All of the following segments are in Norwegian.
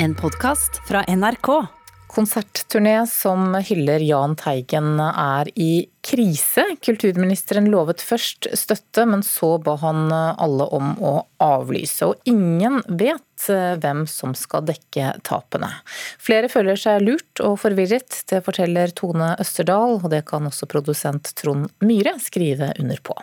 En podkast fra NRK. Konsertturné som hyller Jahn Teigen er i krise. Kulturministeren lovet først støtte, men så ba han alle om å avlyse. Og ingen vet hvem som skal dekke tapene. Flere føler seg lurt og forvirret, det forteller Tone Østerdal, og det kan også produsent Trond Myhre skrive under på.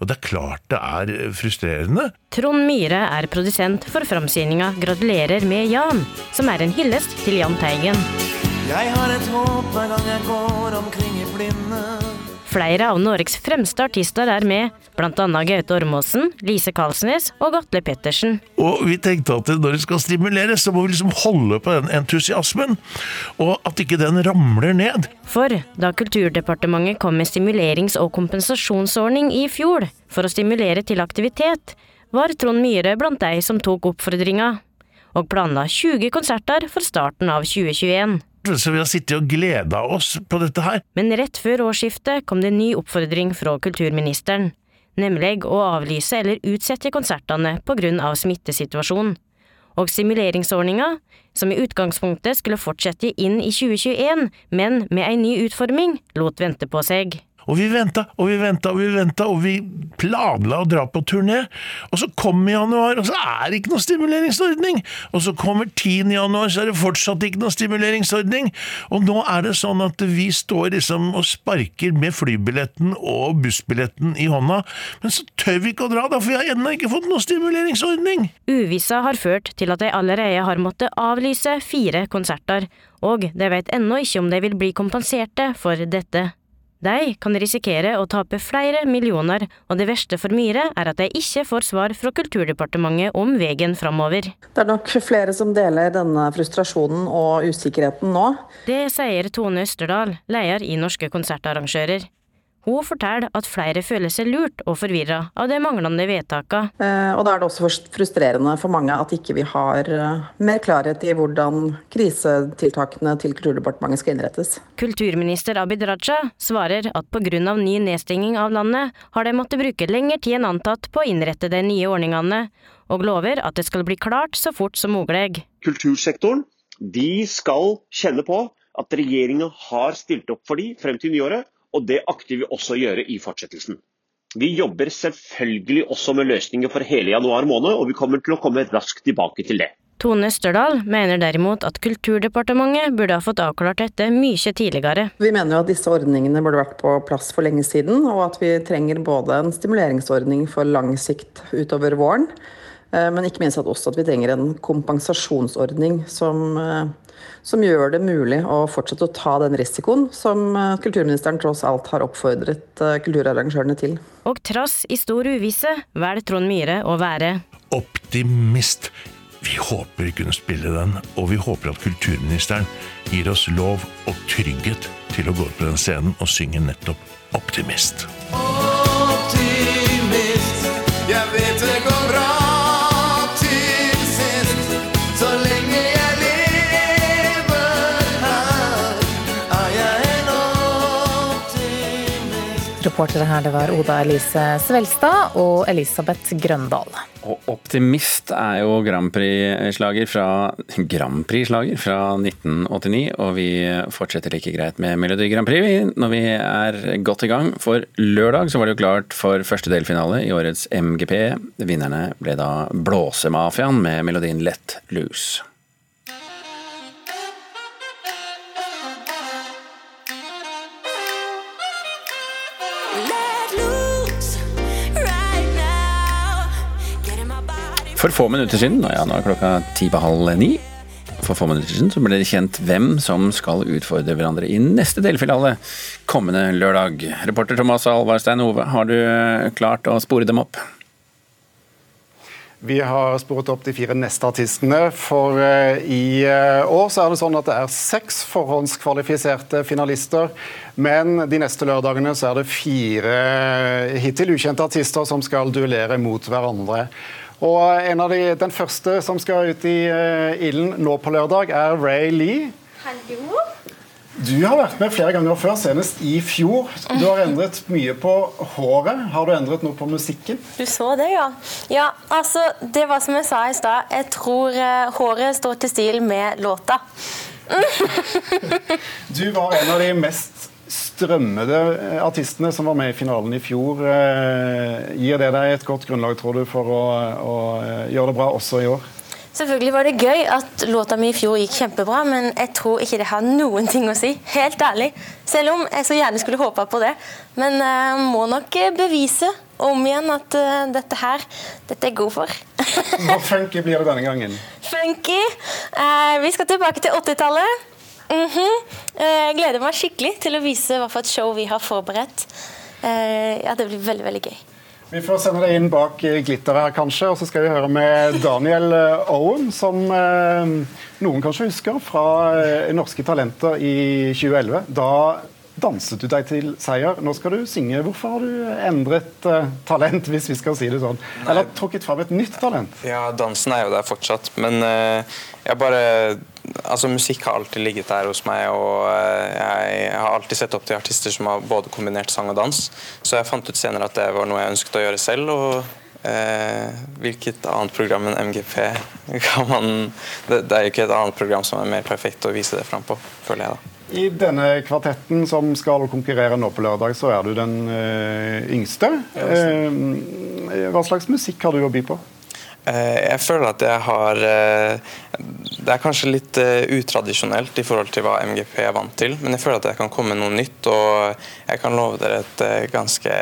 Og det er klart det er frustrerende. Trond Myhre er produsent for framsyninga 'Gratulerer med Jan', som er en hyllest til Jahn Teigen. Jeg har et håp hver gang jeg går omkring i blinde. Flere av Norges fremste artister er med, annet Gaute Ormåsen, Lise Karlsnes og Atle Pettersen. Og vi tenkte at når det skal stimuleres, så må vi liksom holde på den entusiasmen, og at ikke den ramler ned. For da Kulturdepartementet kom med stimulerings- og kompensasjonsordning i fjor for å stimulere til aktivitet, var Trond Myhre blant de som tok oppfordringa, og planla 20 konserter for starten av 2021. Så vi har sittet og gleda oss på dette her. Men rett før årsskiftet kom det en ny oppfordring fra kulturministeren, nemlig å avlyse eller utsette konsertene på grunn av smittesituasjonen. Og simuleringsordninga, som i utgangspunktet skulle fortsette inn i 2021, men med ei ny utforming, lot vente på seg. Og vi venta og vi venta og vi venta, og vi planla å dra på turné. Og så kommer januar, og så er det ikke noe stimuleringsordning! Og så kommer 10. januar, så er det fortsatt ikke noe stimuleringsordning! Og nå er det sånn at vi står liksom og sparker med flybilletten og bussbilletten i hånda, men så tør vi ikke å dra, da, for vi har ennå ikke fått noe stimuleringsordning! Uvissa har ført til at de allerede har måttet avlyse fire konserter, og de vet ennå ikke om de vil bli kompenserte for dette. De kan risikere å tape flere millioner, og det verste for Myhre er at de ikke får svar fra Kulturdepartementet om veien framover. Det er nok flere som deler denne frustrasjonen og usikkerheten nå. Det sier Tone Østerdal, leder i Norske konsertarrangører. Hun forteller at flere føler seg lurt og forvirra av de manglende vedtakene. Eh, og da er det også frustrerende for mange at ikke vi har eh, mer klarhet i hvordan krisetiltakene til Kulturdepartementet skal innrettes. Kulturminister Abid Raja svarer at pga. ny nedstenging av landet har de måttet bruke lengre tid enn antatt på å innrette de nye ordningene, og lover at det skal bli klart så fort som mulig. Kultursektoren de skal kjenne på at regjeringa har stilt opp for dem frem til nyåret og det akter vi også å gjøre i fortsettelsen. Vi jobber selvfølgelig også med løsninger for hele januar måned, og vi kommer til å komme raskt tilbake til det. Tone Østerdal mener derimot at Kulturdepartementet burde ha fått avklart dette mye tidligere. Vi mener jo at disse ordningene burde vært på plass for lenge siden, og at vi trenger både en stimuleringsordning for lang sikt utover våren, men ikke minst at også at vi trenger en kompensasjonsordning som som gjør det mulig å fortsette å ta den risikoen som kulturministeren tross alt har oppfordret kulturarrangørene til. Og trass i stor uvisse velger Trond Myhre å være Optimist. Vi håper vi kunne spille den, og vi håper at kulturministeren gir oss lov og trygghet til å gå på den scenen og synge nettopp. Optimist, Reportere her det var Oda Elise Svelstad og Elisabeth Grøndal. Og Optimist er jo Grand Prix-slager fra Grand Prix-slager fra 1989, og vi fortsetter like greit med Melodi Grand Prix når vi er godt i gang. For lørdag så var det jo klart for første delfinale i årets MGP. Vinnerne ble da Blåsemafiaen med melodien Let Loose. For få minutter siden, og ja, nå er klokka ti på halv ni, for få minutter siden så ble det kjent hvem som skal utfordre hverandre i neste delfinale kommende lørdag. Reporter Thomas Alvarstein Ove, har du klart å spore dem opp? Vi har sporet opp de fire neste artistene. For i år så er det sånn at det er seks forhåndskvalifiserte finalister. Men de neste lørdagene så er det fire hittil ukjente artister som skal duellere mot hverandre. Og en av de, Den første som skal ut i uh, ilden nå på lørdag, er Ray Lee. Hallo. Du har vært med flere ganger før, senest i fjor. Du har endret mye på håret. Har du endret noe på musikken? Du så det, ja. Ja, altså, det var som jeg sa i stad. Jeg tror eh, håret står til stil med låta. Du var en av de mest strømmede eh, artistene som var med i finalen i fjor. Eh, Gir det deg et godt grunnlag, tror du, for å, å eh, gjøre det bra også i år? Selvfølgelig var det gøy at låta mi i fjor gikk kjempebra, men jeg tror ikke det har noen ting å si. Helt ærlig. Selv om jeg så gjerne skulle håpa på det. Men jeg må nok bevise om igjen at dette her, dette er jeg god for. Hvor funky blir det denne gangen? Funky. Vi skal tilbake til 80-tallet. Mhm. -hmm. Jeg gleder meg skikkelig til å vise hva for et show vi har forberedt. Eh, ja, det blir veldig, veldig gøy. Vi får sende deg inn bak glitteret glitter her, kanskje, og så skal vi høre med Daniel eh, Owen, som eh, noen kanskje husker fra eh, Norske Talenter i 2011. Da danset du deg til seier. Nå skal du synge. Hvorfor har du endret uh, talent, hvis vi skal si det sånn? Eller trukket fram et nytt talent? Ja, dansen er jo der fortsatt, men uh, jeg bare Altså, musikk har alltid ligget der hos meg, og uh, jeg har alltid sett opp til artister som har både kombinert sang og dans, så jeg fant ut senere at det var noe jeg ønsket å gjøre selv, og eh, hvilket annet program enn MGP kan man det, det er jo ikke et annet program som er mer perfekt å vise det fram på, føler jeg da. I denne kvartetten som skal konkurrere nå på lørdag, så er du den eh, yngste. Eh, hva slags musikk har du å by på? Eh, Jeg føler at jeg har eh, Det er kanskje litt eh, utradisjonelt i forhold til hva MGP er vant til, men jeg føler at jeg kan komme med noe nytt, og jeg kan love dere et eh, ganske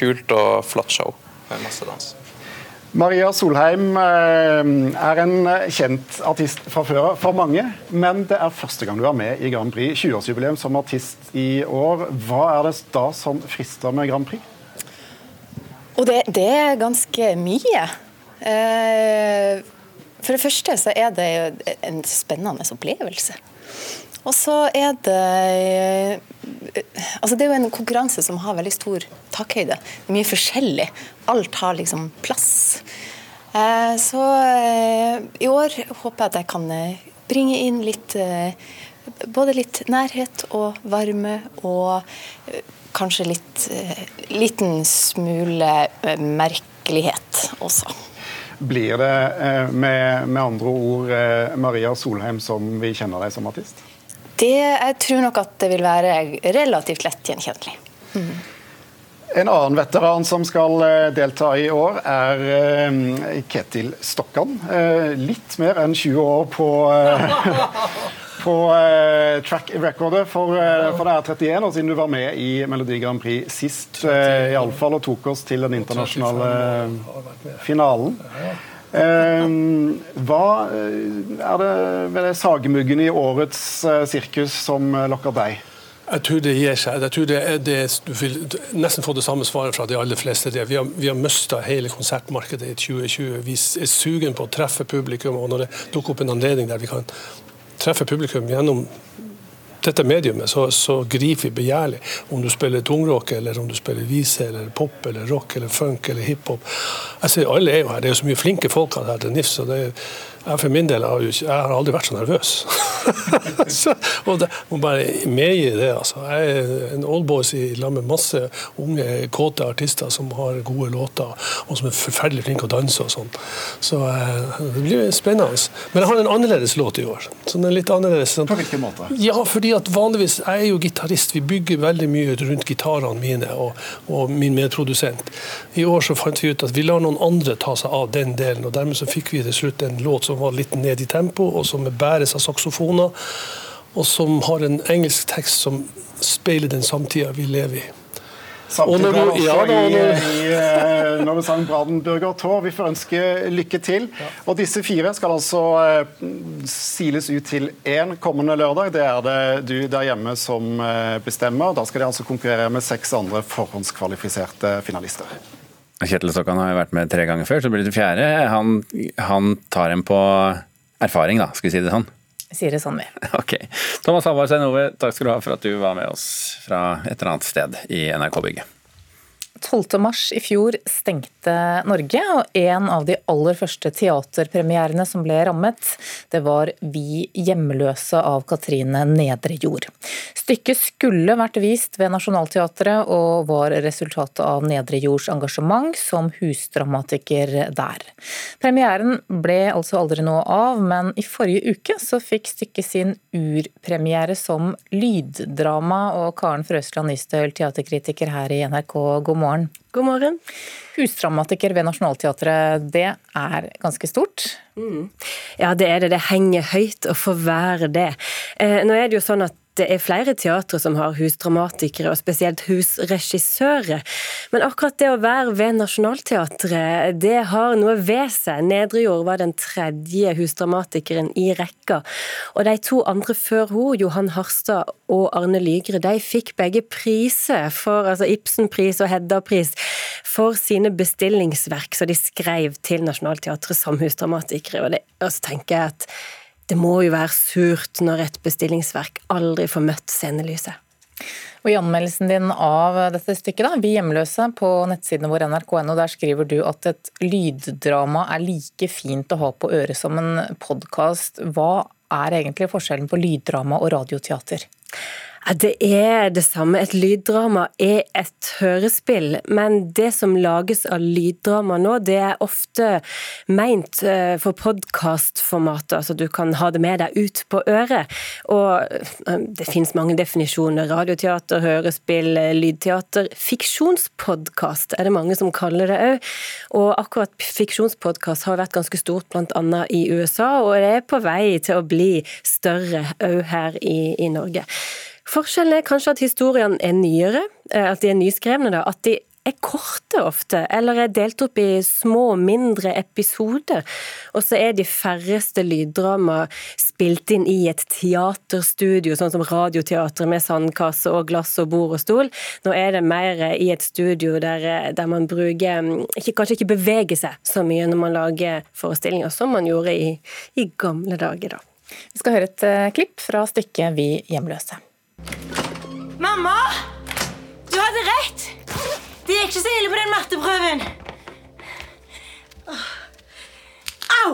kult og flott show med masse dans. Maria Solheim eh, er en kjent artist fra før for mange, men det er første gang du er med i Grand Prix. 20-årsjubileum som artist i år. Hva er det da som frister med Grand Prix? Og det, det er ganske mye. Eh, For det første så er det en spennende opplevelse. Og så er det Altså det er jo en konkurranse som har veldig stor takhøyde. Det er mye forskjellig. Alt har liksom plass. Eh, Så eh, i år håper jeg at jeg kan eh, bringe inn litt Både litt nærhet og varme og kanskje litt liten smule merkelighet også. Blir det med, med andre ord Maria Solheim som vi kjenner deg som artist? Det, jeg tror nok at det vil være relativt lett gjenkjennelig. En annen veteran som skal eh, delta i år, er eh, Ketil Stokkan. Eh, Litt mer enn 20 år på, på track recordet, for, for det er 31 år siden du var med i Melodi Grand Prix sist, eh, i alle fall, og tok oss til den internasjonale finalen. Eh, hva er det ved det sagemuggene i årets eh, sirkus som eh, lokker deg? Jeg tror det gir seg. Jeg tror det er det, Du vil nesten få det samme svaret fra de aller fleste. Det. Vi har, vi har mista hele konsertmarkedet i 2020. Vi er sugen på å treffe publikum, og når det dukker opp en anledning der vi kan treffe publikum gjennom dette mediumet, så, så griper vi begjærlig. Om du spiller tungrock, eller om du spiller vise, eller pop, eller rock, eller funk, eller hiphop. Jeg Alle er jo her. Det er jo så mye flinke folk her til NIFS. og det er jeg for min del har, jeg har aldri vært så nervøs. så, og det, må bare medgi det. altså. Jeg er en oldboys i lag med masse unge, kåte artister som har gode låter, og som er forferdelig flinke å danse og sånn. Så eh, det blir spennende. Men jeg har en annerledes låt i år. Så den er litt annerledes. Sånn. På hvilken måte? Ja, fordi at vanligvis Jeg er jo gitarist. Vi bygger veldig mye rundt gitarene mine og, og min medprodusent. I år så fant vi ut at vi lar noen andre ta seg av den delen, og dermed så fikk vi til slutt en låt som var litt ned i tempo, og som bæres av saksofoner, og som har en engelsk tekst som speiler den samtida vi lever i. Samtidig er det også i, i, eh, når vi sang Brandenburger Tor. Vi får ønske lykke til. Og disse fire skal altså eh, siles ut til én kommende lørdag. Det er det du der hjemme som eh, bestemmer. Da skal de altså konkurrere med seks andre forhåndskvalifiserte finalister. Kjetil Stokkan har vært med tre ganger før, så blir det fjerde. Han, han tar en på erfaring, da, skal vi si det sånn. Sier det sånn, vi. Ok. Thomas Halvard Stein Ove, takk skal du ha for at du var med oss fra et eller annet sted i NRK-bygget. 12. mars i fjor stengte Norge, og en av de aller første teaterpremierene som ble rammet, det var Vi hjemløse av Katrine Nedrejord. Stykket skulle vært vist ved Nationaltheatret og var resultatet av Nedrejords engasjement som husdramatiker der. Premieren ble altså aldri noe av, men i forrige uke så fikk stykket sin urpremiere som lyddrama, og Karen Frøsland Nystøl, teaterkritiker her i NRK, god morgen. God morgen. Husdramatiker ved Nationaltheatret, det er ganske stort? Mm. Ja, det er det. Det henger høyt å få være det. Eh, nå er det jo sånn at det er flere teatre som har husdramatikere, og spesielt husregissører. Men akkurat det å være ved Nationaltheatret, det har noe ved seg. Nedrejord var den tredje husdramatikeren i rekka. Og de to andre før hun, Johan Harstad og Arne Lygre, de fikk begge priser, for, altså Ibsenpris og Hedda-pris, for sine bestillingsverk som de skrev til Nationaltheatret som husdramatikere. Og, det, og så tenker jeg at det må jo være surt når et bestillingsverk aldri får møtt scenelyset. Og I anmeldelsen din av dette stykket, da, Vi hjemløse, på nettsidene våre nrk.no, der skriver du at et lyddrama er like fint å ha på øret som en podkast. Hva er egentlig forskjellen på lyddrama og radioteater? Det er det samme. Et lyddrama er et hørespill, men det som lages av lyddrama nå, det er ofte meint eh, for podkastformatet, altså du kan ha det med deg ut på øret. Og eh, det finnes mange definisjoner. Radioteater, hørespill, lydteater. Fiksjonspodkast er det mange som kaller det òg. Og akkurat fiksjonspodkast har vært ganske stort bl.a. i USA, og det er på vei til å bli større òg her i, i Norge. Forskjellen er kanskje at historiene er nyere, eh, at de er nyskrevne. At de er korte ofte, eller er delt opp i små, mindre episoder. Og så er de færreste lyddrama spilt inn i et teaterstudio, sånn som Radioteatret med sandkasse og glass og bord og stol. Nå er det mer i et studio der, der man bruker ikke, Kanskje ikke beveger seg så mye når man lager forestillinger, som man gjorde i, i gamle dager, da. Vi skal høre et klipp fra stykket Vi hjemløse. Mamma! Du hadde rett! Det gikk ikke så ille på den matteprøven. Au!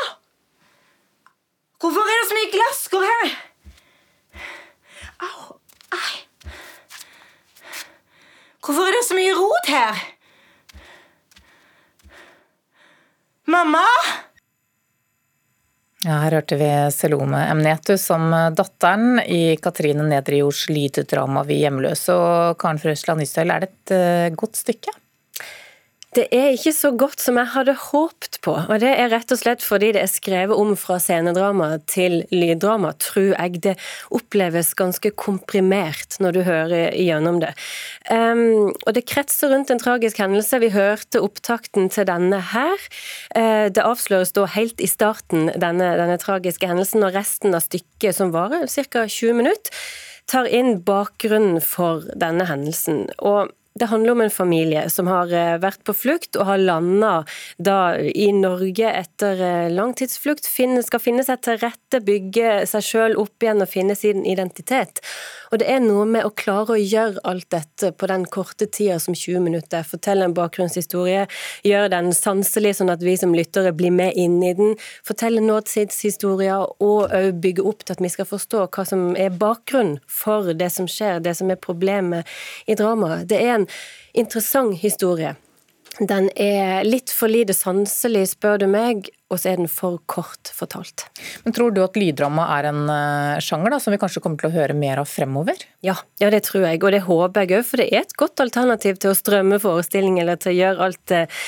Au! Hvorfor er det så mye glasskår her? Au! Ai. Hvorfor er det så mye rot her? Mamma? Ja, her hørte vi Selome Emnetu som datteren i Katrine Nedrejords lyddrama Vi hjemløse. Og Karen Frøsland Nystøl, er det et uh, godt stykke? Det er ikke så godt som jeg hadde håpt på, og det er rett og slett fordi det er skrevet om fra scenedrama til lyddrama, tror jeg det oppleves ganske komprimert når du hører gjennom det. Um, og det kretser rundt en tragisk hendelse. Vi hørte opptakten til denne her. Uh, det avsløres da helt i starten, denne, denne tragiske hendelsen, og resten av stykket, som varer ca. 20 minutter, tar inn bakgrunnen for denne hendelsen. Og det handler om en familie som har eh, vært på flukt og har landa i Norge etter langtidsflukt. langtidsflukt. Skal finne seg til rette, bygge seg sjøl opp igjen og finne sin identitet. Og det er noe med å klare å gjøre alt dette på den korte tida som 20 minutter. Fortelle en bakgrunnshistorie, gjøre den sanselig sånn at vi som lyttere blir med inn i den. Fortelle nåtidshistorier og òg bygge opp til at vi skal forstå hva som er bakgrunnen for det som skjer, det som er problemet i dramaet. Det er en interessant historie. Den er litt for lite sanselig, spør du meg, og så er den for kort fortalt. Men Tror du at lyddrama er en uh, sjanger da, som vi kanskje kommer til å høre mer av fremover? Ja, ja det tror jeg, og det håper jeg òg, for det er et godt alternativ til å strømme forestilling eller til å gjøre alt uh,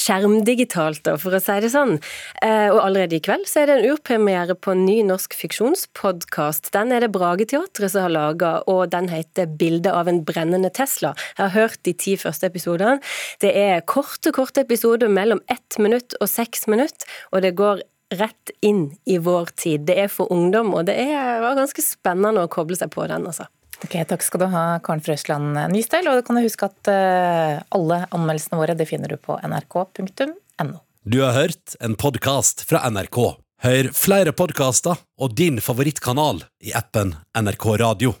skjermdigitalt, da, for å si det sånn. Uh, og allerede i kveld så er det en urpremiere på en ny norsk fiksjonspodkast. Den er det Brageteatret som har laga, og den heter 'Bilde av en brennende Tesla'. Jeg har hørt de ti første episodene. Det er korte, korte episoder mellom ett minutt og seks minutt og det går rett inn i vår tid. Det er for ungdom, og det er, var ganske spennende å koble seg på den, altså. Ok, Takk skal du ha, Karen Frøsland Nystøyl. Og du kan huske at uh, alle anmeldelsene våre det finner du på nrk.no. Du har hørt en podkast fra NRK. Hør flere podkaster og din favorittkanal i appen NRK Radio.